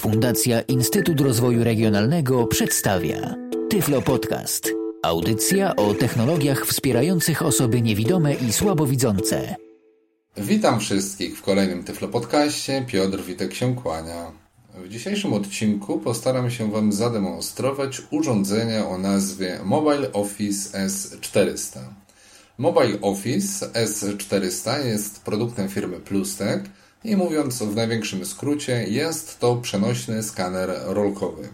Fundacja Instytut Rozwoju Regionalnego przedstawia Tyflo Podcast. Audycja o technologiach wspierających osoby niewidome i słabowidzące. Witam wszystkich w kolejnym Tyflo Podcaście. Piotr Witek się kłania. W dzisiejszym odcinku postaram się Wam zademonstrować urządzenie o nazwie Mobile Office S400. Mobile Office S400 jest produktem firmy Plustek i mówiąc w największym skrócie, jest to przenośny skaner rolkowy.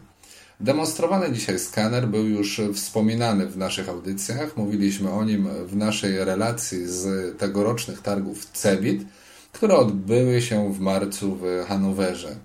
Demonstrowany dzisiaj skaner był już wspominany w naszych audycjach. Mówiliśmy o nim w naszej relacji z tegorocznych targów CEBIT, które odbyły się w marcu w Hanowerze.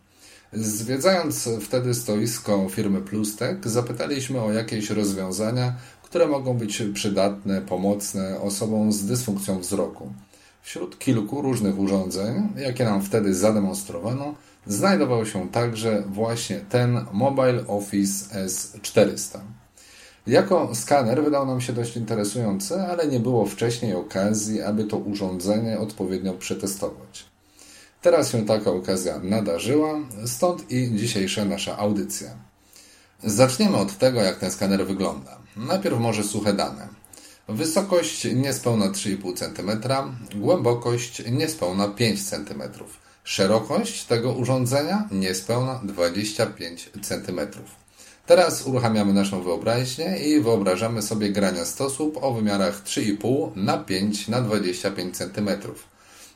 Zwiedzając wtedy stoisko firmy Plustek, zapytaliśmy o jakieś rozwiązania, które mogą być przydatne, pomocne osobom z dysfunkcją wzroku. Wśród kilku różnych urządzeń, jakie nam wtedy zademonstrowano, znajdował się także właśnie ten Mobile Office S400. Jako skaner wydał nam się dość interesujący, ale nie było wcześniej okazji, aby to urządzenie odpowiednio przetestować. Teraz się taka okazja nadarzyła, stąd i dzisiejsza nasza audycja. Zaczniemy od tego, jak ten skaner wygląda. Najpierw może suche dane. Wysokość niespełna 3,5 cm, głębokość niespełna 5 cm. Szerokość tego urządzenia niespełna 25 cm. Teraz uruchamiamy naszą wyobraźnię i wyobrażamy sobie grania stosów o wymiarach 3,5 na 5 na 25 cm.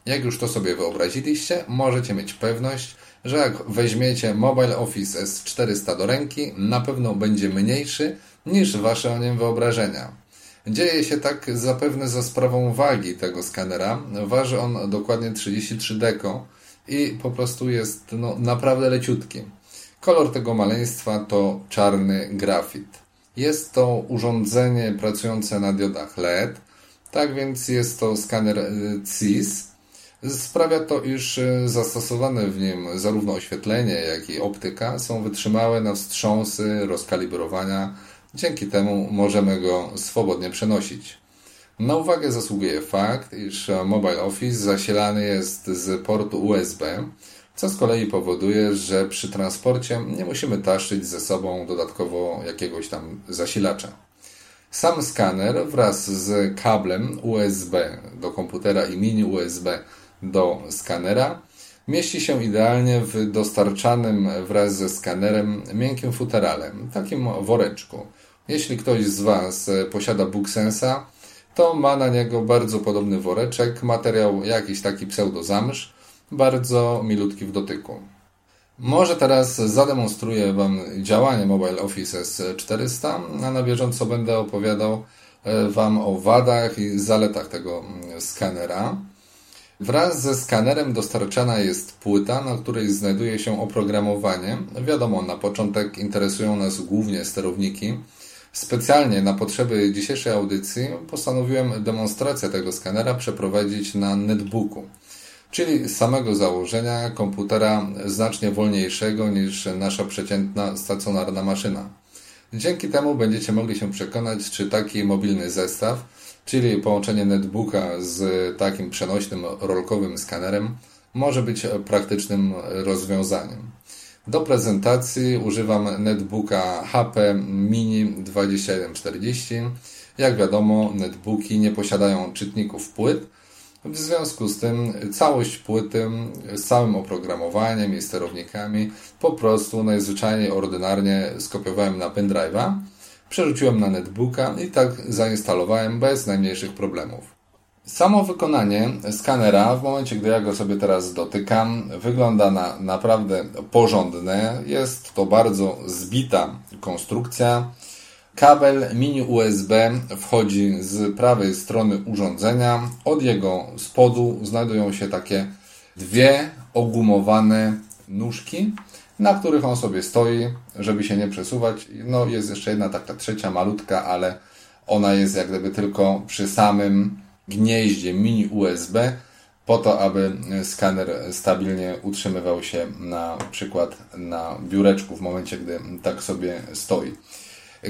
Jak już to sobie wyobraziliście, możecie mieć pewność, że jak weźmiecie Mobile Office S400 do ręki, na pewno będzie mniejszy niż wasze o nim wyobrażenia. Dzieje się tak zapewne za sprawą wagi tego skanera. Waży on dokładnie 33 deko i po prostu jest no, naprawdę leciutki. Kolor tego maleństwa to czarny grafit. Jest to urządzenie pracujące na diodach LED, tak więc jest to skaner e, CIS. Sprawia to, iż e, zastosowane w nim zarówno oświetlenie, jak i optyka są wytrzymałe na wstrząsy, rozkalibrowania, Dzięki temu możemy go swobodnie przenosić. Na uwagę zasługuje fakt, iż Mobile Office zasilany jest z portu USB, co z kolei powoduje, że przy transporcie nie musimy taszyć ze sobą dodatkowo jakiegoś tam zasilacza. Sam skaner wraz z kablem USB do komputera i mini USB do skanera mieści się idealnie w dostarczanym wraz ze skanerem miękkim futerale, takim woreczku. Jeśli ktoś z Was e, posiada BookSensa, to ma na niego bardzo podobny woreczek, materiał jakiś taki pseudozamsz, bardzo milutki w dotyku. Może teraz zademonstruję Wam działanie Mobile Office S400, a na bieżąco będę opowiadał e, Wam o wadach i zaletach tego mm, skanera. Wraz ze skanerem dostarczana jest płyta, na której znajduje się oprogramowanie. Wiadomo, na początek interesują nas głównie sterowniki, Specjalnie na potrzeby dzisiejszej audycji postanowiłem demonstrację tego skanera przeprowadzić na netbooku, czyli samego założenia komputera znacznie wolniejszego niż nasza przeciętna stacjonarna maszyna. Dzięki temu będziecie mogli się przekonać, czy taki mobilny zestaw, czyli połączenie netbooka z takim przenośnym rolkowym skanerem, może być praktycznym rozwiązaniem. Do prezentacji używam netbooka HP Mini 2140. Jak wiadomo, netbooki nie posiadają czytników płyt. W związku z tym całość płyty z całym oprogramowaniem i sterownikami po prostu najzwyczajniej ordynarnie skopiowałem na pendrive'a, przerzuciłem na netbooka i tak zainstalowałem bez najmniejszych problemów. Samo wykonanie skanera, w momencie gdy ja go sobie teraz dotykam, wygląda na naprawdę porządne. Jest to bardzo zbita konstrukcja. Kabel mini USB wchodzi z prawej strony urządzenia. Od jego spodu znajdują się takie dwie ogumowane nóżki, na których on sobie stoi, żeby się nie przesuwać. No jest jeszcze jedna taka trzecia, malutka, ale ona jest jak gdyby tylko przy samym gnieździe mini USB po to, aby skaner stabilnie utrzymywał się na przykład na biureczku w momencie, gdy tak sobie stoi.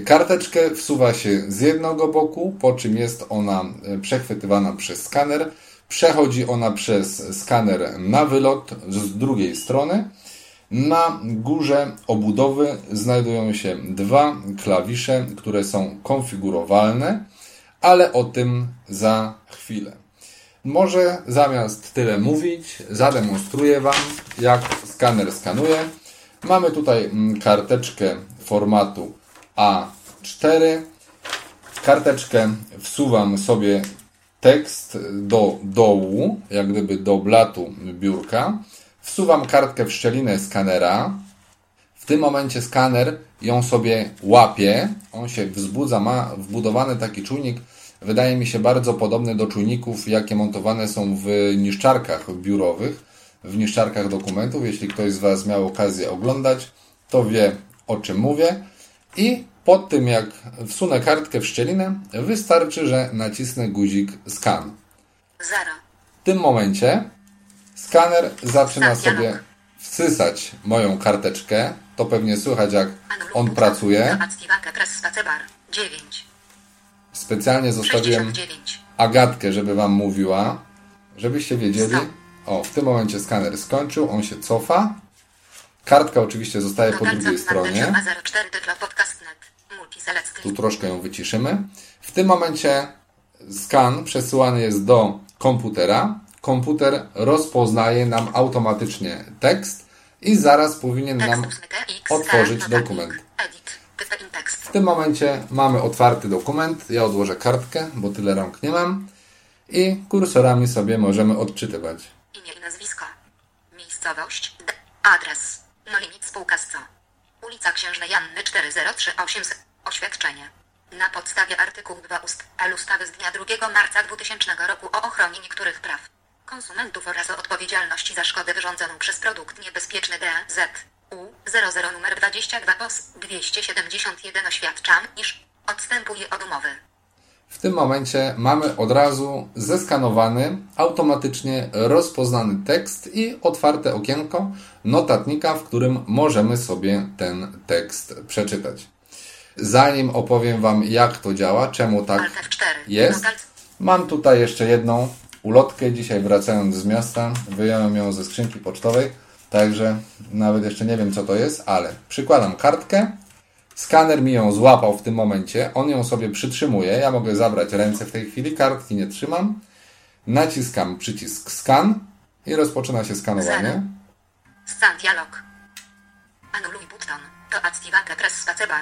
Karteczkę wsuwa się z jednego boku, po czym jest ona przechwytywana przez skaner. Przechodzi ona przez skaner na wylot z drugiej strony Na górze obudowy znajdują się dwa klawisze, które są konfigurowalne, ale o tym za chwilę. Może zamiast tyle mówić, zademonstruję Wam, jak skaner skanuje. Mamy tutaj mm, karteczkę formatu A4. Karteczkę wsuwam sobie tekst do dołu, jak gdyby do blatu biurka. Wsuwam kartkę w szczelinę skanera. W tym momencie skaner ją sobie łapie. On się wzbudza, ma wbudowany taki czujnik, wydaje mi się bardzo podobny do czujników, jakie montowane są w niszczarkach biurowych, w niszczarkach dokumentów. Jeśli ktoś z Was miał okazję oglądać, to wie o czym mówię. I pod tym jak wsunę kartkę w szczelinę, wystarczy, że nacisnę guzik scan. Zero. W tym momencie skaner zaczyna sobie wsysać moją karteczkę. To pewnie słychać jak on pracuje. Activakę press spacebar. 9. Specjalnie zostawiłem 69. Agatkę, żeby Wam mówiła, żebyście wiedzieli. O, w tym momencie skaner skończył, on się cofa. Kartka oczywiście zostaje po drugiej stronie. 04 tytlo podcast.net. Multiselect. Tu troszkę ją wyciszymy. W tym momencie skan przesyłany jest do komputera. Komputer rozpoznaje nam automatycznie tekst i zaraz powinien nam otworzyć dokument. W tym momencie mamy otwarty dokument. Ja odłożę kartkę, bo tyle rąk nie mam. I kursorami sobie możemy odczytywać. Imię i nazwisko. Miejscowość. D. Adres. No limit spółka z co. Ulica Księżnej Janny 403800. Oświadczenie. Na podstawie artykułu 2 ust. L ustawy z dnia 2 marca 2000 roku o ochronie niektórych praw konsumentów oraz o odpowiedzialności za szkodę wyrządzoną przez produkt niebezpieczny DZ. U 00 numer 22 POS 271 oświadczam, iż odstępuje od umowy. W tym momencie mamy od razu zeskanowany, automatycznie rozpoznany tekst i otwarte okienko notatnika, w którym możemy sobie ten tekst przeczytać. Zanim opowiem Wam, jak to działa, czemu tak Alt F4. jest, mam tutaj jeszcze jedną ulotkę. Dzisiaj wracając z miasta, wyjąłem ją ze skrzynki pocztowej, także nawet jeszcze nie wiem, co to jest, ale przykładam kartkę. Skaner mi ją złapał w tym momencie, on ją sobie przytrzymuje. Ja mogę zabrać ręce w tej chwili, kartki nie trzymam. Naciskam przycisk scan i rozpoczyna się skanowanie. Scan dialog. Anuluj button.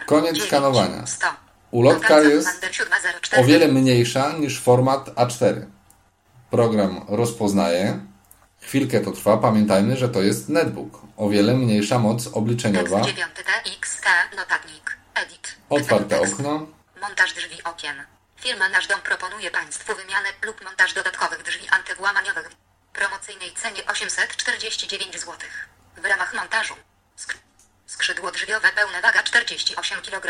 Koniec 9, skanowania. 100. Ulotka jest Commander 704. o wiele mniejsza niż format A4. Program rozpoznaje. Chwilkę to trwa. Pamiętajmy, że to jest netbook. O wiele mniejsza moc obliczeniowa. Tekst 9 TXT. Notatnik. Edit. Otwarte okno. Montaż drzwi okien. Firma Nasz Dom proponuje Państwu wymianę lub montaż dodatkowych drzwi antywłamaniowych w promocyjnej cenie 849 zł. W ramach montażu skrzydło drzwiowe pełne waga 48 kg.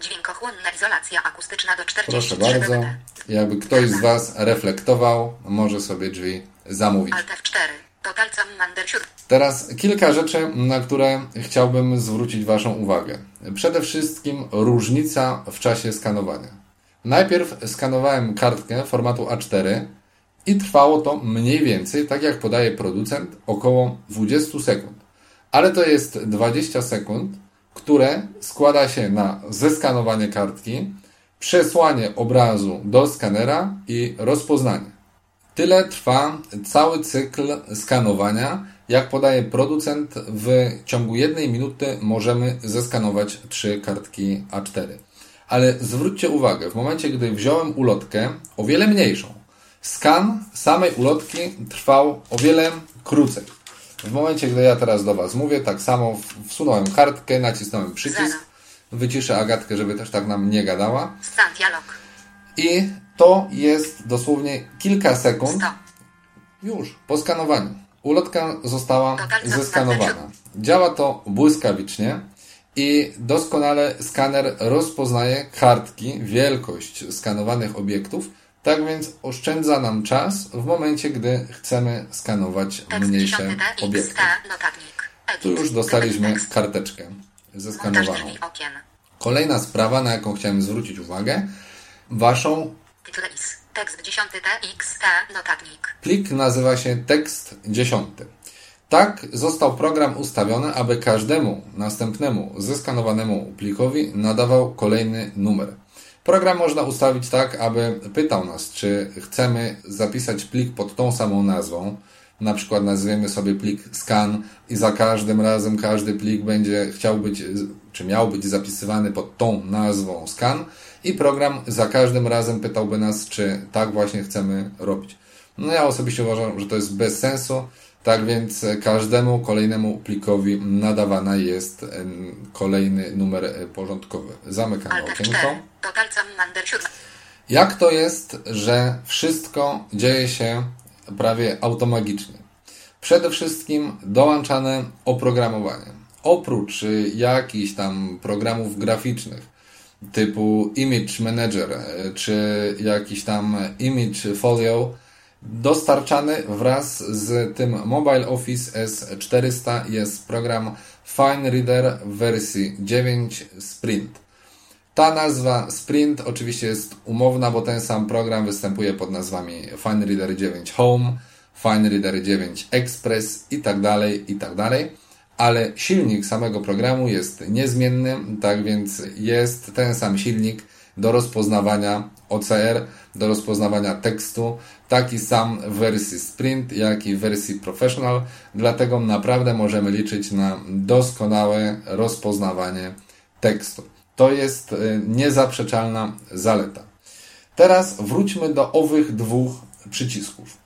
Dźwiękochłonna izolacja akustyczna do 43 Proszę bardzo. dB. Jakby ktoś z Was reflektował, może sobie drzwi zamówić. Alt F4. Total Commander 7. Teraz kilka rzeczy, na które chciałbym zwrócić Waszą uwagę. Przede wszystkim różnica w czasie skanowania. Najpierw skanowałem kartkę formatu A4 i trwało to mniej więcej, tak jak podaje producent, około 20 sekund. Ale to jest 20 sekund, które składa się na zeskanowanie kartki, przesłanie obrazu do skanera i rozpoznanie. Tyle trwa cały cykl skanowania. Jak podaje producent, w ciągu jednej minuty możemy zeskanować trzy kartki A4. Ale zwróćcie uwagę, w momencie, gdy wziąłem ulotkę, o wiele mniejszą, skan samej ulotki trwał o wiele krócej. W momencie, gdy ja teraz do Was mówię, tak samo wsunąłem kartkę, nacisnąłem przycisk, wyciszę Agatkę, żeby też tak nam nie gadała. Scan dialog. I to jest dosłownie kilka sekund 100. już po skanowaniu. Ulotka została zeskanowana. Działa to błyskawicznie i doskonale skaner rozpoznaje kartki, wielkość skanowanych obiektów, tak więc oszczędza nam czas w momencie, gdy chcemy skanować mniejsze 10 TXT. obiekty. Tu już dostaliśmy karteczkę zeskanowaną. Kolejna sprawa, na jaką chciałem zwrócić uwagę, waszą. Tekst 10 TXT. Notatnik. Plik nazywa się tekst 10. Tak został program ustawiony, aby każdemu następnemu zeskanowanemu plikowi nadawał kolejny numer. Program można ustawić tak, aby pytał nas, czy chcemy zapisać plik pod tą samą nazwą. Na przykład nazwiemy sobie plik scan i za każdym razem każdy plik będzie chciał być, czy miał być zapisywany pod tą nazwą scan i program za każdym razem pytałby nas, czy tak właśnie chcemy robić. No ja osobiście uważam, że to jest bez sensu. Tak więc każdemu kolejnemu plikowi nadawana jest kolejny numer porządkowy. Zamykamy okienko. Jak to jest, że wszystko dzieje się prawie automagicznie? Przede wszystkim dołączane oprogramowanie. Oprócz jakichś tam programów graficznych, typu Image Manager, czy jakiś tam Image Folio, dostarczany wraz z tym Mobile Office S400 jest program Fine Reader w wersji 9 Sprint. Ta nazwa Sprint oczywiście jest umowna, bo ten sam program występuje pod nazwami Fine Reader 9 Home, Fine Reader 9 Express i tak dalej, i tak. Ale silnik samego programu jest niezmienny, tak więc jest ten sam silnik do rozpoznawania OCR, do rozpoznawania tekstu, taki sam w wersji Sprint, jak i w wersji Professional, dlatego naprawdę możemy liczyć na doskonałe rozpoznawanie tekstu. To jest y, niezaprzeczalna zaleta. Teraz wróćmy do owych dwóch przycisków.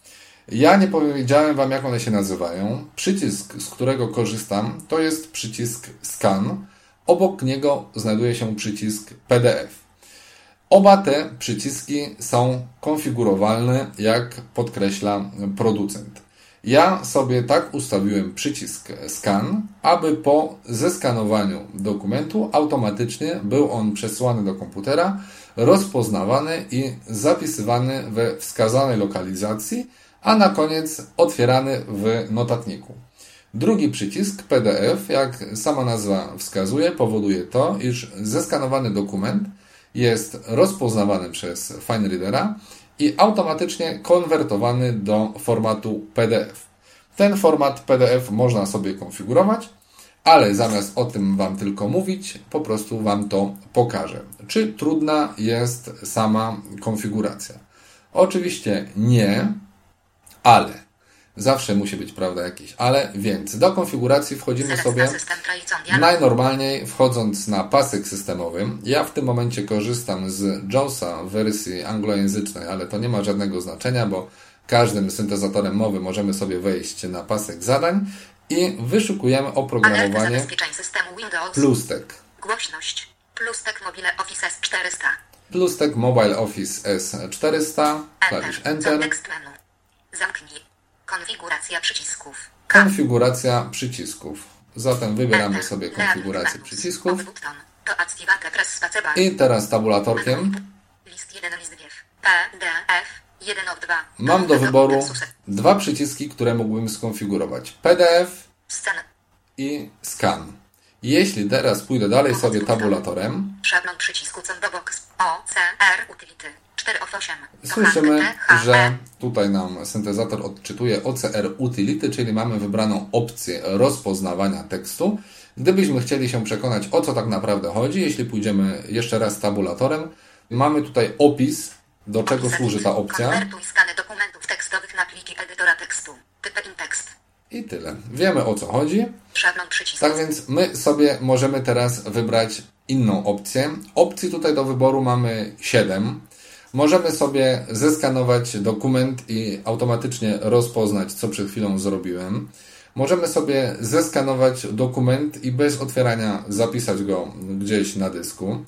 Ja nie powiedziałem Wam, jak one się nazywają. Przycisk, z którego korzystam, to jest przycisk Scan. Obok niego znajduje się przycisk PDF. Oba te przyciski są konfigurowalne, jak podkreśla producent. Ja sobie tak ustawiłem przycisk scan, aby po zeskanowaniu dokumentu automatycznie był on przesłany do komputera, rozpoznawany i zapisywany we wskazanej lokalizacji, a na koniec otwierany w notatniku. Drugi przycisk PDF, jak sama nazwa wskazuje, powoduje to, iż zeskanowany dokument jest rozpoznawany przez FineReadera i automatycznie konwertowany do formatu PDF. Ten format PDF można sobie konfigurować, ale zamiast o tym Wam tylko mówić, po prostu Wam to pokażę. Czy trudna jest sama konfiguracja? Oczywiście nie, ale Zawsze musi być, prawda, jakiś. Ale więc do konfiguracji wchodzimy sobie najnormalniej wchodząc na pasek systemowy. Ja w tym momencie korzystam z JAWSa w wersji anglojęzycznej, ale to nie ma żadnego znaczenia, bo każdym syntezatorem mowy możemy sobie wejść na pasek zadań i wyszukujemy oprogramowanie Plustek. Głośność. Plustek Mobile Office S400. Plustek Mobile Office S400. Klawisz Enter. Zamknij. Konfiguracja przycisków. Konfiguracja przycisków. Zatem wybieramy sobie konfigurację przycisków. I teraz tabulatorkiem. Mam do wyboru dwa przyciski, które mógłbym skonfigurować. PDF i scan. Jeśli teraz pójdę dalej sobie tabulatorem, szablon przycisku box. OCR utility Słyszymy, że tutaj nam syntezator odczytuje OCR Utility, czyli mamy wybraną opcję rozpoznawania tekstu. Gdybyśmy chcieli się przekonać, o co tak naprawdę chodzi, jeśli pójdziemy jeszcze raz tabulatorem, mamy tutaj opis, do czego służy ta opcja. Konwertuj skany dokumentów tekstowych na pliki edytora tekstu. Typ tekst. I tyle. Wiemy o co chodzi. Tak więc my sobie możemy teraz wybrać inną opcję. Opcji tutaj do wyboru mamy 7. Możemy sobie zeskanować dokument i automatycznie rozpoznać, co przed chwilą zrobiłem. Możemy sobie zeskanować dokument i bez otwierania zapisać go gdzieś na dysku.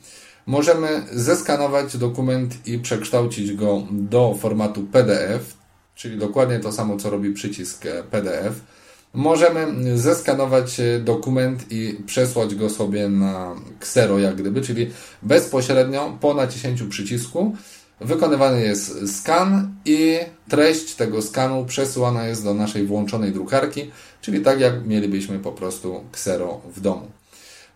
Możemy zeskanować dokument i przekształcić go do formatu PDF, czyli dokładnie to samo, co robi przycisk PDF. Możemy zeskanować dokument i przesłać go sobie na ksero, jak gdyby, czyli bezpośrednio po naciśnięciu przycisku Wykonywany jest skan i treść tego skanu przesyłana jest do naszej włączonej drukarki, czyli tak jak mielibyśmy po prostu ksero w domu.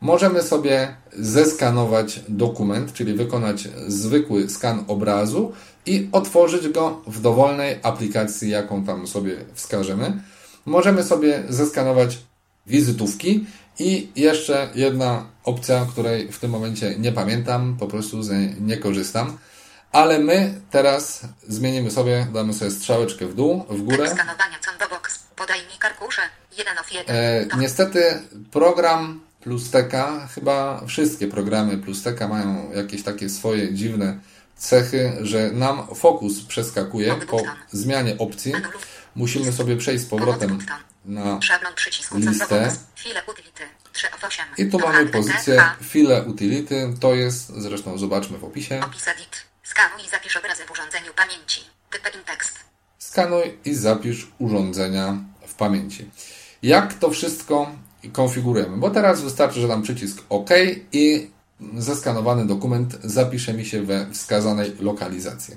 Możemy sobie zeskanować dokument, czyli wykonać zwykły skan obrazu i otworzyć go w dowolnej aplikacji, jaką tam sobie wskażemy. możemy sobie zeskanować wizytówki i jeszcze jedna opcja, której w tym momencie nie pamiętam, po prostu z niej nie korzystam. Ale my teraz zmienimy sobie, damy sobie strzałeczkę w dół, w górę. Skanowania Combobox. Podajnik arkusze. 1 of 1. E, niestety program Plusteka, chyba wszystkie programy Plusteka mają jakieś takie swoje dziwne cechy, że nam fokus przeskakuje po zmianie opcji. Musimy sobie przejść z powrotem na listę. Combobox. File utility. 3 of 8. i tu mamy pozycję file utility, to jest, zresztą zobaczmy w opisie. Skanuj i zapisz obrazy w urządzeniu pamięci. Typ in tekst. skanuj i zapisz urządzenia w pamięci. Jak to wszystko konfigurujemy? Bo teraz wystarczy, że dam przycisk OK i zeskanowany dokument zapisze mi się we wskazanej lokalizacji.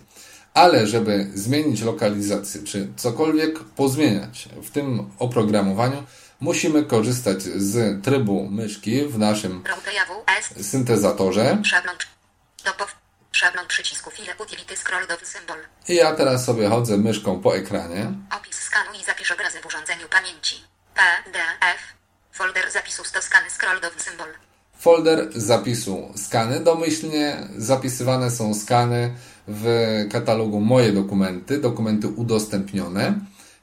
Ale żeby zmienić lokalizację, czy cokolwiek pozmieniać w tym oprogramowaniu, musimy korzystać z trybu myszki w naszym syntezatorze. Szablon. Przycisku file utility scroll do symbol. I ja teraz sobie chodzę myszką po ekranie. Opis skanuj i zapisz obrazy w urządzeniu pamięci. PDF. Folder zapisu stoskany scroll do symbol. Folder zapisu skany. Domyślnie zapisywane są skany w katalogu Moje dokumenty, dokumenty udostępnione.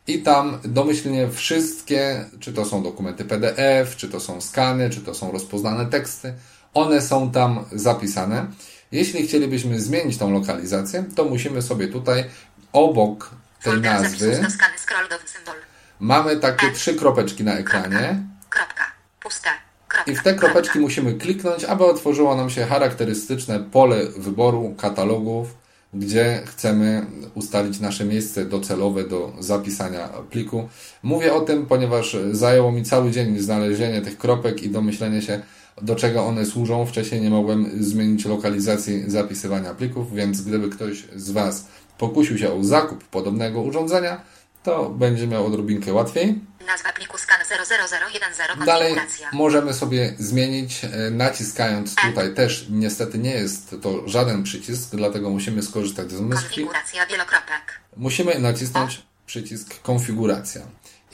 I tam domyślnie wszystkie, czy to są dokumenty PDF, czy to są skany, czy to są rozpoznane teksty, one są tam zapisane. Jeśli chcielibyśmy zmienić tą lokalizację, to musimy sobie tutaj obok tej Folder nazwy mamy takie trzy kropeczki na ekranie. Kropka. Puste. Kropka. I w te kropeczki musimy kliknąć, aby otworzyło nam się charakterystyczne pole wyboru katalogów, gdzie chcemy ustalić nasze miejsce docelowe do zapisania pliku. Mówię o tym, ponieważ zajęło mi cały dzień znalezienie tych kropek i domyślenie się, do czego one służą. Wcześniej nie mogłem zmienić lokalizacji zapisywania plików, więc gdyby ktoś z Was pokusił się o zakup podobnego urządzenia, to będzie miał odrobinkę łatwiej. Nazwa pliku skan 00010 Dalej możemy sobie zmienić e, naciskając tutaj też niestety nie jest to żaden przycisk, dlatego musimy skorzystać z myszki. Musimy nacisnąć przycisk konfiguracja.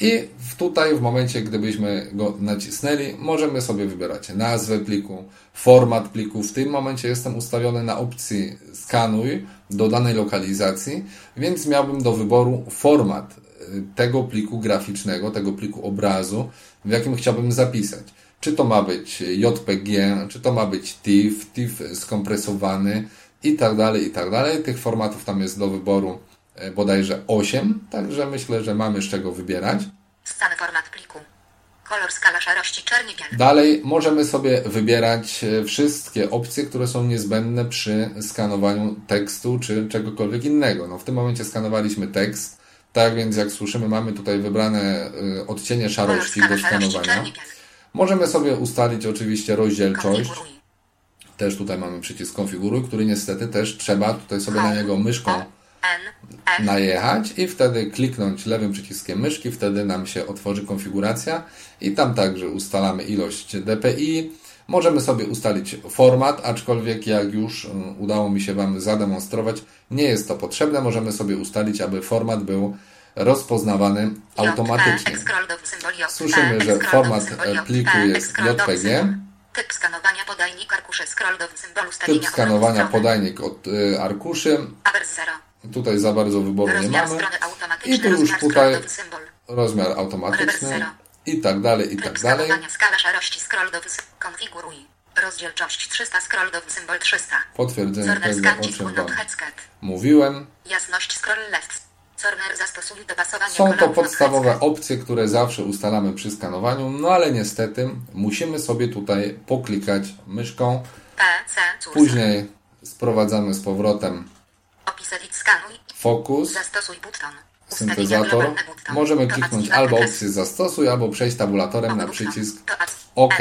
I tutaj w momencie, gdybyśmy go nacisnęli, możemy sobie wybierać nazwę pliku, format pliku. W tym momencie jestem ustawiony na opcji skanuj do danej lokalizacji, więc miałbym do wyboru format y, tego pliku graficznego, tego pliku obrazu, w jakim chciałbym zapisać. Czy to ma być JPG, czy to ma być TIFF, TIFF skompresowany i tak dalej, i tak dalej. Tych formatów tam jest do wyboru bodajże 8, także myślę, że mamy z czego wybierać. Scan format pliku. Kolor skala szarości czerni biel. Dalej możemy sobie wybierać e, wszystkie opcje, które są niezbędne przy skanowaniu tekstu czy czegokolwiek innego. No, w tym momencie skanowaliśmy tekst, tak więc jak słyszymy mamy tutaj wybrane e, odcienie szarości do skanowania. Możemy sobie ustalić oczywiście rozdzielczość. Też tutaj mamy przycisk konfiguruj, który niestety też trzeba tutaj sobie na niego myszką. Najechać i wtedy kliknąć lewym przyciskiem myszki, wtedy nam się otworzy konfiguracja i tam także ustalamy ilość dpi. Możemy sobie ustalić format, aczkolwiek jak już y, udało mi się Wam zademonstrować, nie jest to potrzebne. Możemy sobie ustalić, aby format był rozpoznawany automatycznie. Do symbol J, Słyszymy, że format, e, pliku jest JPG. Typ skanowania podajnik arkusze scroll do symbolu Typ skanowania podajnik od y, arkuszy. Avers 0. Tutaj za bardzo wyboru nie mamy. I tu już tutaj rozmiar automatyczny i tak dalej, i tak dalej. skala szarości scroll do Konfiguruj. Rozdzielczość 300 scroll do symbol 300. Potwierdzenie tego, o czym Wam mówiłem. Jasność scroll left. Są to podstawowe opcje, które zawsze ustalamy przy skanowaniu, no ale niestety musimy sobie tutaj poklikać myszką. Później sprowadzamy z powrotem Opis edit skanuj. fokus, Zastosuj button. Syntezator. Możemy kliknąć albo opcję zastosuj, albo przejść tabulatorem na przycisk OK.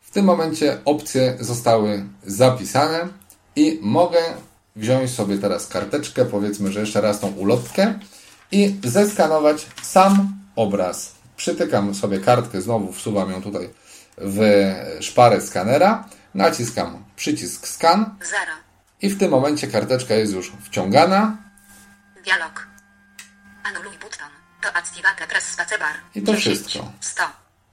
W tym momencie opcje zostały zapisane i mogę wziąć sobie teraz karteczkę, powiedzmy, że jeszcze raz tą ulotkę i zeskanować sam obraz. Przytykam sobie kartkę, znowu wsuwam ją tutaj w szparę skanera, naciskam przycisk scan Zero. I w tym momencie karteczka jest już wciągana. Dialog. Anuluj button. To activate press spacebar. I to 10, wszystko. 100,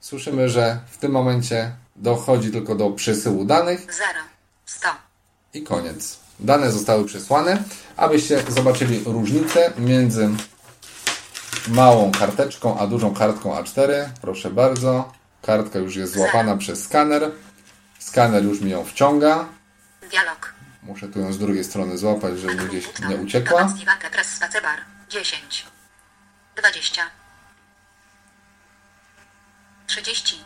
Słyszymy, że w tym momencie dochodzi tylko do przesyłu danych 0, 100. i koniec. Dane zostały przesłane, abyście zobaczyli różnicę między małą karteczką a dużą kartką A4. Proszę bardzo. Kartka już jest złapana przez skaner. Skaner już mi ją wciąga. Dialog. Muszę tu ją z drugiej strony złapać, żeby gdzieś nie uciekła. activate press spacebar. 10, 20, 30,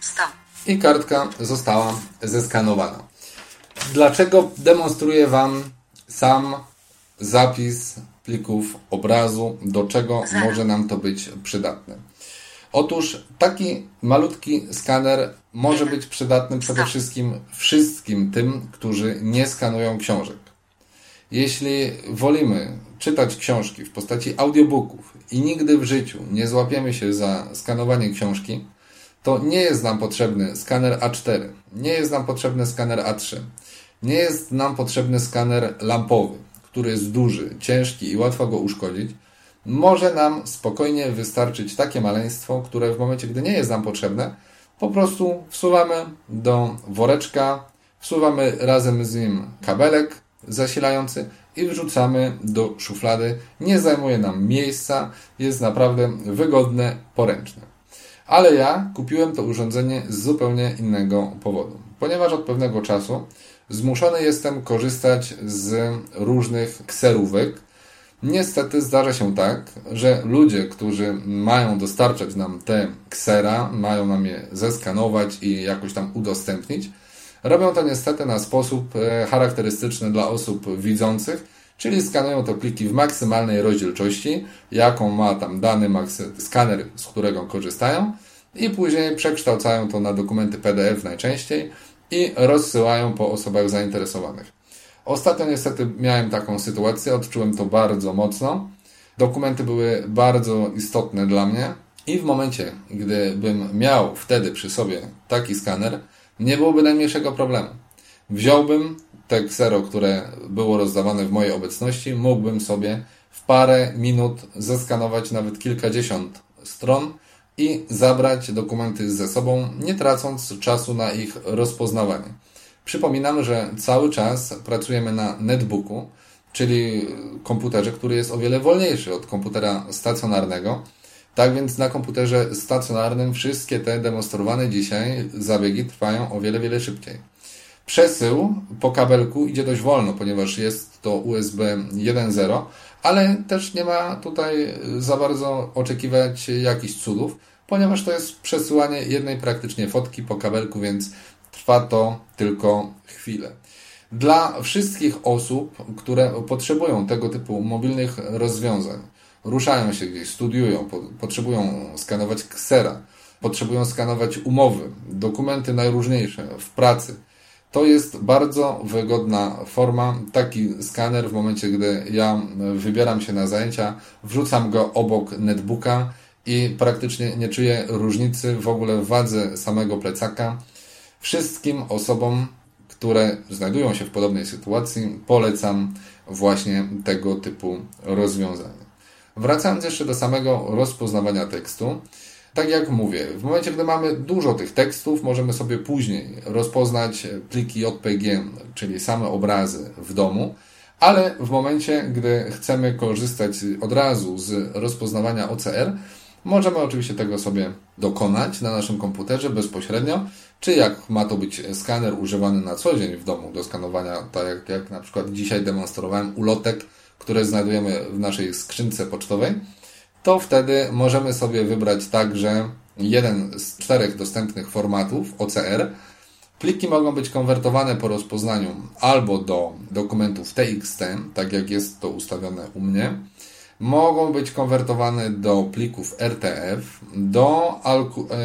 100. i kartka została zeskanowana. Dlaczego demonstruję Wam sam zapis plików obrazu, do czego Zero. może nam to być przydatne? Otóż taki malutki skaner może być przydatny przede wszystkim wszystkim tym, którzy nie skanują książek. Jeśli wolimy czytać książki w postaci audiobooków i nigdy w życiu nie złapiemy się za skanowanie książki, to nie jest nam potrzebny skaner A4, nie jest nam potrzebny skaner A3, nie jest nam potrzebny skaner lampowy, który jest duży, ciężki i łatwo go uszkodzić. Może nam spokojnie wystarczyć takie maleństwo, które w momencie, gdy nie jest nam potrzebne, po prostu wsuwamy do woreczka, wsuwamy razem z nim kabelek zasilający i wrzucamy do szuflady. Nie zajmuje nam miejsca, jest naprawdę wygodne, poręczne. Ale ja kupiłem to urządzenie z zupełnie innego powodu. Ponieważ od pewnego czasu zmuszony jestem korzystać z różnych kserówek. Niestety zdarza się tak, że ludzie, którzy mają dostarczać nam te ksera, mają nam je zeskanować i jakoś tam udostępnić, robią to niestety na sposób e, charakterystyczny dla osób widzących, czyli skanują te pliki w maksymalnej rozdzielczości, jaką ma tam dany skaner, z którego korzystają, i później przekształcają to na dokumenty PDF najczęściej i rozsyłają po osobach zainteresowanych. Ostatnio niestety miałem taką sytuację, odczułem to bardzo mocno. Dokumenty były bardzo istotne dla mnie i w momencie, gdybym miał wtedy przy sobie taki skaner, nie byłoby najmniejszego problemu. Wziąłbym te ksero, które było rozdawane w mojej obecności, mógłbym sobie w parę minut zeskanować nawet kilkadziesiąt stron i zabrać dokumenty ze sobą, nie tracąc czasu na ich rozpoznawanie. Przypominam, że cały czas pracujemy na netbooku, czyli komputerze, który jest o wiele wolniejszy od komputera stacjonarnego. Tak więc na komputerze stacjonarnym wszystkie te demonstrowane dzisiaj zabiegi trwają o wiele, wiele szybciej. Przesył po kabelku idzie dość wolno, ponieważ jest to USB 1.0, ale też nie ma tutaj za bardzo oczekiwać jakichś cudów, ponieważ to jest przesyłanie jednej praktycznie fotki po kabelku, więc trwa to tylko chwilę. Dla wszystkich osób, które potrzebują tego typu mobilnych rozwiązań, ruszają się gdzieś, studiują, po, potrzebują skanować ksera, potrzebują skanować umowy, dokumenty najróżniejsze w pracy, to jest bardzo wygodna forma. Taki skaner w momencie, gdy ja wybieram się na zajęcia, wrzucam go obok netbooka i praktycznie nie czuję różnicy w ogóle w wadze samego plecaka. Wszystkim osobom, które znajdują się w podobnej sytuacji, polecam właśnie tego typu rozwiązanie. Wracając jeszcze do samego rozpoznawania tekstu, tak jak mówię, w momencie, gdy mamy dużo tych tekstów, możemy sobie później rozpoznać pliki JPG, czyli same obrazy w domu, ale w momencie, gdy chcemy korzystać od razu z rozpoznawania OCR, możemy oczywiście tego sobie dokonać na naszym komputerze bezpośrednio, czy jak ma to być skaner używany na co dzień w domu do skanowania, tak jak, jak na przykład dzisiaj demonstrowałem ulotek, które znajdujemy w naszej skrzynce pocztowej, to wtedy możemy sobie wybrać także jeden z czterech dostępnych formatów OCR. Pliki mogą być konwertowane po rozpoznaniu albo do dokumentów TXT, tak jak jest to ustawione u mnie. Mogą być konwertowane do plików RTF, do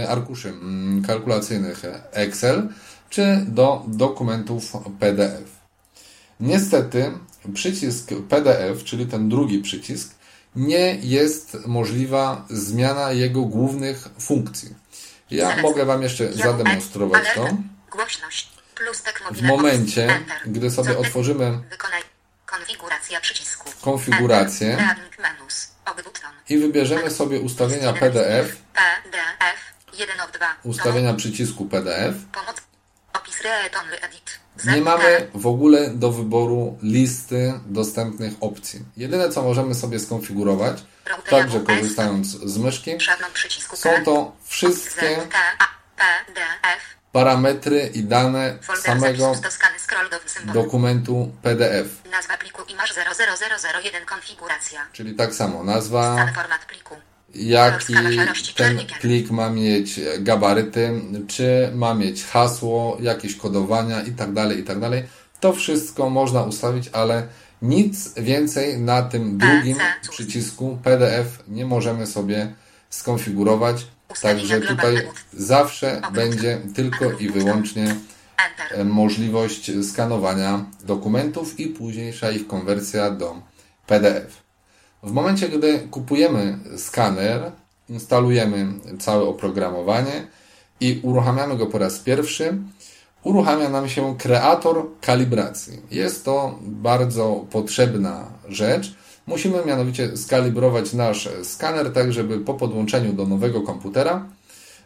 arkuszy mm, kalkulacyjnych Excel, czy do dokumentów PDF. Niestety przycisk PDF, czyli ten drugi przycisk, nie jest możliwa zmiana jego głównych funkcji. Ja mogę Wam jeszcze zademonstrować to. tak W momencie, gdy sobie otworzymy. Konfiguracja przycisku. Konfigurację. I wybierzemy sobie ustawienia PDF, PDF 1 of 2. ustawienia przycisku PDF. Nie mamy w ogóle do wyboru listy dostępnych opcji. Jedyne co możemy sobie skonfigurować, także korzystając z myszki, są to wszystkie. Parametry i dane Folder samego do dokumentu PDF. Nazwa pliku imasz 00001 konfiguracja. Czyli tak samo nazwa, Stan format pliku. jaki ten plik ma mieć gabaryty, czy ma mieć hasło, jakieś kodowania itd., itd. To wszystko można ustawić, ale nic więcej na tym drugim przycisku PDF nie możemy sobie skonfigurować. Także tutaj zawsze będzie tylko i wyłącznie e, możliwość skanowania dokumentów i późniejsza ich konwersja do PDF. W momencie, gdy kupujemy skaner, instalujemy całe oprogramowanie i uruchamiamy go po raz pierwszy, uruchamia nam się kreator kalibracji. Jest to bardzo potrzebna rzecz. Musimy mianowicie skalibrować nasz skaner tak, żeby po podłączeniu do nowego komputera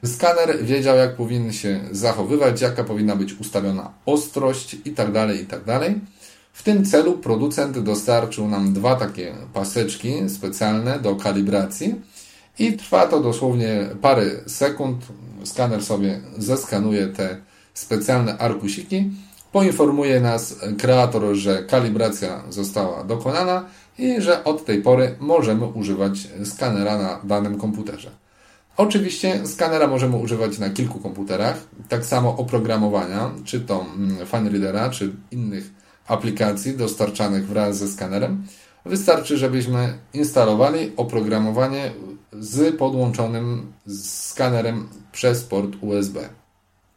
Skaner wiedział, jak powinien się zachowywać, jaka powinna być ustawiona ostrość itd., itd. W tym celu producent dostarczył nam dwa takie paseczki specjalne do kalibracji i trwa to dosłownie parę sekund. Skaner sobie zeskanuje te specjalne arkusiki, poinformuje nas kreator, że kalibracja została dokonana i że od tej pory możemy używać skanera na danym komputerze. Oczywiście skanera możemy używać na kilku komputerach, tak samo oprogramowania, czy to mm, FineReadera, czy innych aplikacji dostarczanych wraz ze skanerem. Wystarczy, żebyśmy instalowali oprogramowanie z podłączonym skanerem przez port USB.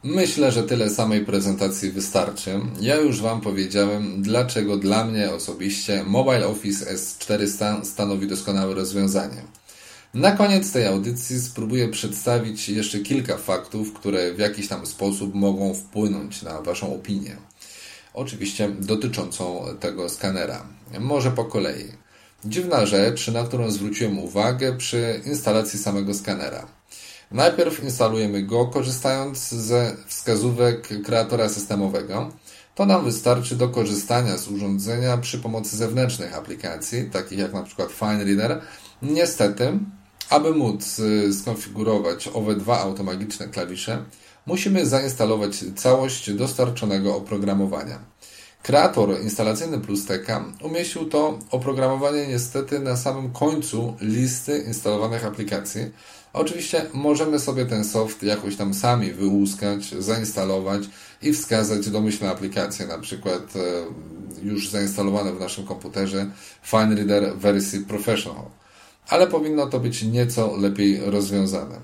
Myślę, że tyle samej prezentacji wystarczy. Ja już Wam powiedziałem, dlaczego dla mnie osobiście Mobile Office S400 stanowi doskonałe rozwiązanie. Na koniec tej audycji spróbuję przedstawić jeszcze kilka faktów, które w jakiś tam sposób mogą wpłynąć na Waszą opinię. Oczywiście dotyczącą tego skanera. Może po kolei. Dziwna rzecz, na którą zwróciłem uwagę przy instalacji samego skanera. Najpierw instalujemy go korzystając ze wskazówek kreatora systemowego. To nam wystarczy do korzystania z urządzenia przy pomocy zewnętrznych aplikacji, takich jak przykład FineReader. Niestety, aby móc y, skonfigurować owe dwa automagiczne klawisze, musimy zainstalować całość dostarczonego oprogramowania. Kreator instalacyjny Plusteka umieścił to oprogramowanie niestety na samym końcu listy instalowanych aplikacji. Oczywiście możemy sobie ten soft jakoś tam sami wyłuskać, zainstalować i wskazać domyślne aplikacje, na przykład e, już zainstalowane w naszym komputerze FineReader wersji Professional. Ale powinno to być nieco lepiej rozwiązane.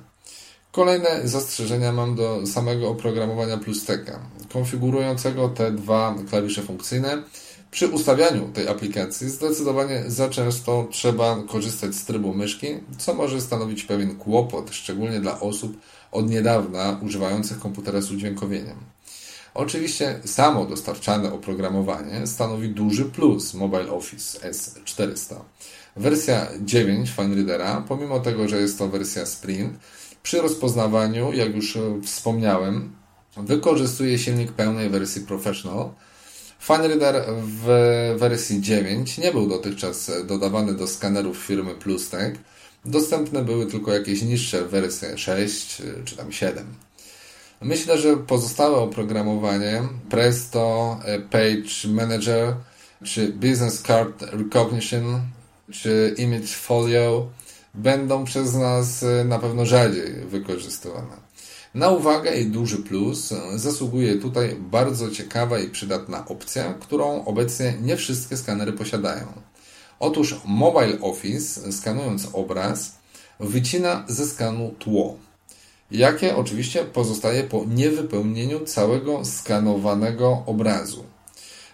Kolejne zastrzeżenia mam do samego oprogramowania Plusteka, konfigurującego te dwa klawisze funkcyjne. Przy ustawianiu tej aplikacji zdecydowanie za często trzeba korzystać z trybu myszki, co może stanowić pewien kłopot, szczególnie dla osób od niedawna używających komputera z udźwiękowieniem. Oczywiście samo dostarczane oprogramowanie stanowi duży plus Mobile Office S400. Wersja 9 FineReadera, pomimo tego, że jest to wersja Sprint, przy rozpoznawaniu, jak już wspomniałem, wykorzystuje silnik pełnej wersji Professional. FineReader w wersji 9 nie był dotychczas dodawany do skanerów firmy Plustek. Dostępne były tylko jakieś niższe wersje 6 czy tam 7. Myślę, że pozostałe oprogramowanie Presto, Page Manager czy Business Card Recognition czy Image Folio będą przez nas na pewno rzadziej wykorzystywane. Na uwagę i duży plus zasługuje tutaj bardzo ciekawa i przydatna opcja, którą obecnie nie wszystkie skanery posiadają. Otóż Mobile Office, skanując obraz, wycina ze skanu tło, jakie oczywiście pozostaje po niewypełnieniu całego skanowanego obrazu.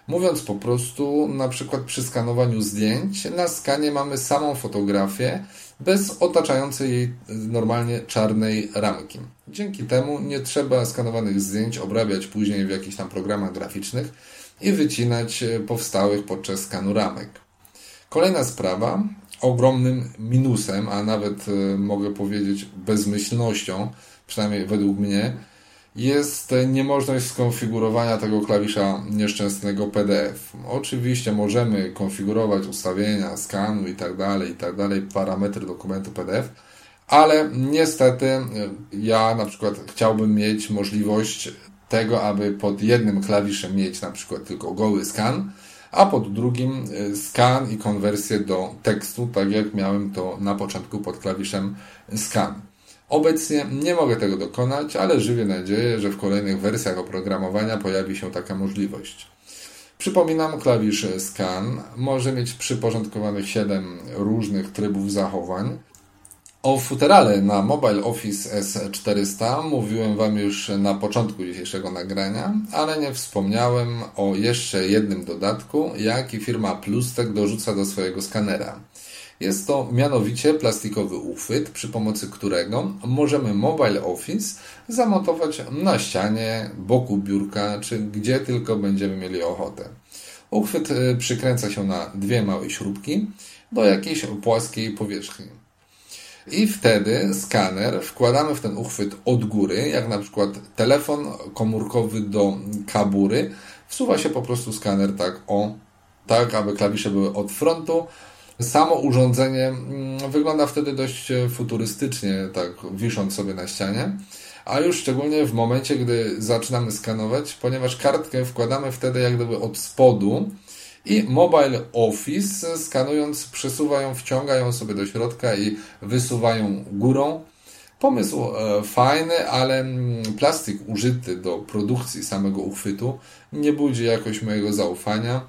Mówiąc po prostu, na przykład przy skanowaniu zdjęć, na skanie mamy samą fotografię bez otaczającej jej normalnie czarnej ramki. Dzięki temu nie trzeba skanowanych zdjęć obrabiać później w jakichś tam programach graficznych i wycinać powstałych podczas skanu ramek. Kolejna sprawa. ogromnym minusem, a nawet e, mogę powiedzieć bezmyślnością, przynajmniej według mnie, jest niemożność skonfigurowania tego klawisza nieszczęsnego PDF. Oczywiście możemy konfigurować ustawienia, skanu i tak dalej, i tak parametry dokumentu PDF, ale niestety e, ja na przykład chciałbym mieć możliwość tego, aby pod jednym klawiszem mieć na przykład tylko goły skan, a pod drugim e, skan i konwersję do tekstu, tak jak miałem to na początku pod klawiszem scan. Obecnie nie mogę tego dokonać, ale żywię nadzieję, że w kolejnych wersjach oprogramowania pojawi się taka możliwość. Przypominam, klawisz scan może mieć przyporządkowanych 7 różnych trybów zachowań. O futerale na Mobile Office S400 mówiłem Wam już na początku dzisiejszego nagrania, ale nie wspomniałem o jeszcze jednym dodatku, jaki firma Plustek dorzuca do swojego skanera. Jest to mianowicie plastikowy uchwyt, przy pomocy którego możemy Mobile Office zamontować na ścianie, boku biurka, czy gdzie tylko będziemy mieli ochotę. Uchwyt y, przykręca się na dwie małe śrubki do jakiejś płaskiej powierzchni. I wtedy skaner wkładamy w ten uchwyt od góry, jak na przykład telefon komórkowy do kabury. Wsuwa się po prostu skaner tak o, tak aby klawisze były od frontu, Samo urządzenie mm, wygląda wtedy dość e, futurystycznie, tak wisząc sobie na ścianie. A już szczególnie w momencie, gdy zaczynamy skanować, ponieważ kartkę wkładamy wtedy jak gdyby od spodu i Mobile Office skanując przesuwają, wciągają sobie do środka i wysuwają górą. Pomysł e, fajny, ale mm, plastik użyty do produkcji samego uchwytu nie budzi jakoś mojego zaufania.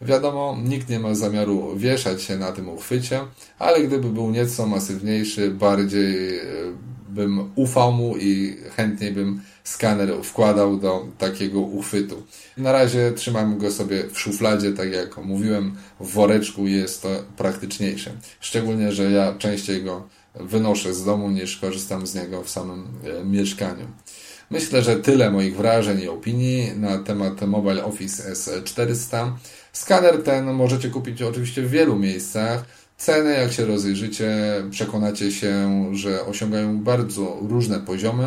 Wiadomo, nikt nie ma zamiaru wieszać się na tym uchwycie, ale gdyby był nieco masywniejszy, bardziej e, bym ufał mu i chętniej bym skaner wkładał do takiego uchwytu. Na razie trzymam go sobie w szufladzie, tak jak mówiłem, w woreczku jest to praktyczniejsze. Szczególnie, że ja częściej go wynoszę z domu niż korzystam z niego w samym e, mieszkaniu. Myślę, że tyle moich wrażeń i opinii na temat Mobile Office S400. Skaner ten możecie kupić oczywiście w wielu miejscach. Ceny, jak się rozejrzycie, przekonacie się, że osiągają bardzo różne poziomy.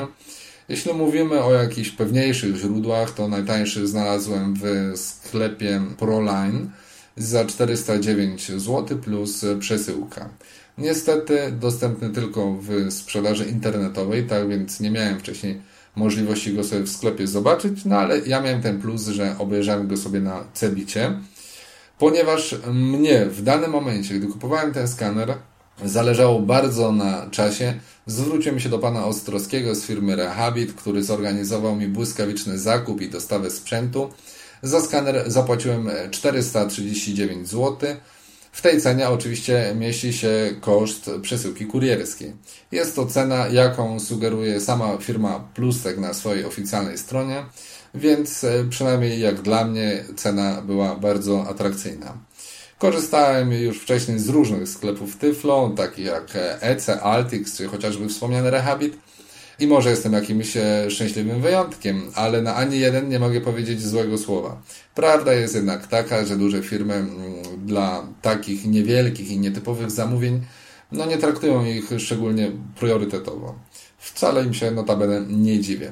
Jeśli mówimy o jakichś pewniejszych źródłach, to najtańszy znalazłem w sklepie Proline za 409 zł plus przesyłka. Niestety dostępny tylko w sprzedaży internetowej, tak więc nie miałem wcześniej możliwości go sobie w sklepie zobaczyć, no ale ja miałem ten plus, że obejrzałem go sobie na Cebicie ponieważ mnie w danym momencie, gdy kupowałem ten skaner, zależało bardzo na czasie. Zwróciłem się do pana Ostrowskiego z firmy Rehabit, który zorganizował mi błyskawiczny zakup i dostawę sprzętu. Za skaner zapłaciłem 439 zł. W tej cenie oczywiście mieści się koszt przesyłki kurierskiej. Jest to cena, jaką sugeruje sama firma Plustek na swojej oficjalnej stronie więc e, przynajmniej jak dla mnie cena była bardzo atrakcyjna. Korzystałem już wcześniej z różnych sklepów Tyflo, takich jak EC, Altix czy chociażby wspomniany Rehabit i może jestem jakimś e, szczęśliwym wyjątkiem, ale na ani jeden nie mogę powiedzieć złego słowa. Prawda jest jednak taka, że duże firmy mm, dla takich niewielkich i nietypowych zamówień no nie traktują ich szczególnie priorytetowo. Wcale im się notabene nie dziwię.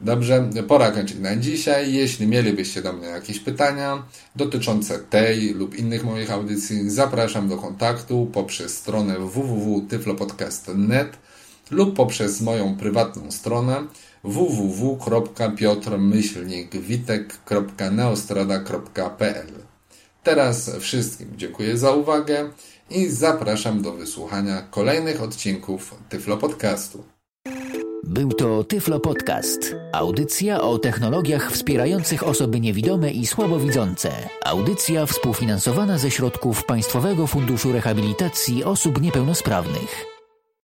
Dobrze, pora kończyć na dzisiaj. Jeśli mielibyście do mnie jakieś pytania dotyczące tej lub innych moich audycji, zapraszam do kontaktu poprzez stronę www.tyflopodcast.net lub poprzez moją prywatną stronę www.piotrmyślnikwitek.neostrada.pl Teraz wszystkim dziękuję za uwagę i zapraszam do wysłuchania kolejnych odcinków Tyflo Podcastu. Był to Tyflo Podcast. Audycja o technologiach wspierających osoby niewidome i słabowidzące. Audycja współfinansowana ze środków Państwowego Funduszu Rehabilitacji Osób Niepełnosprawnych.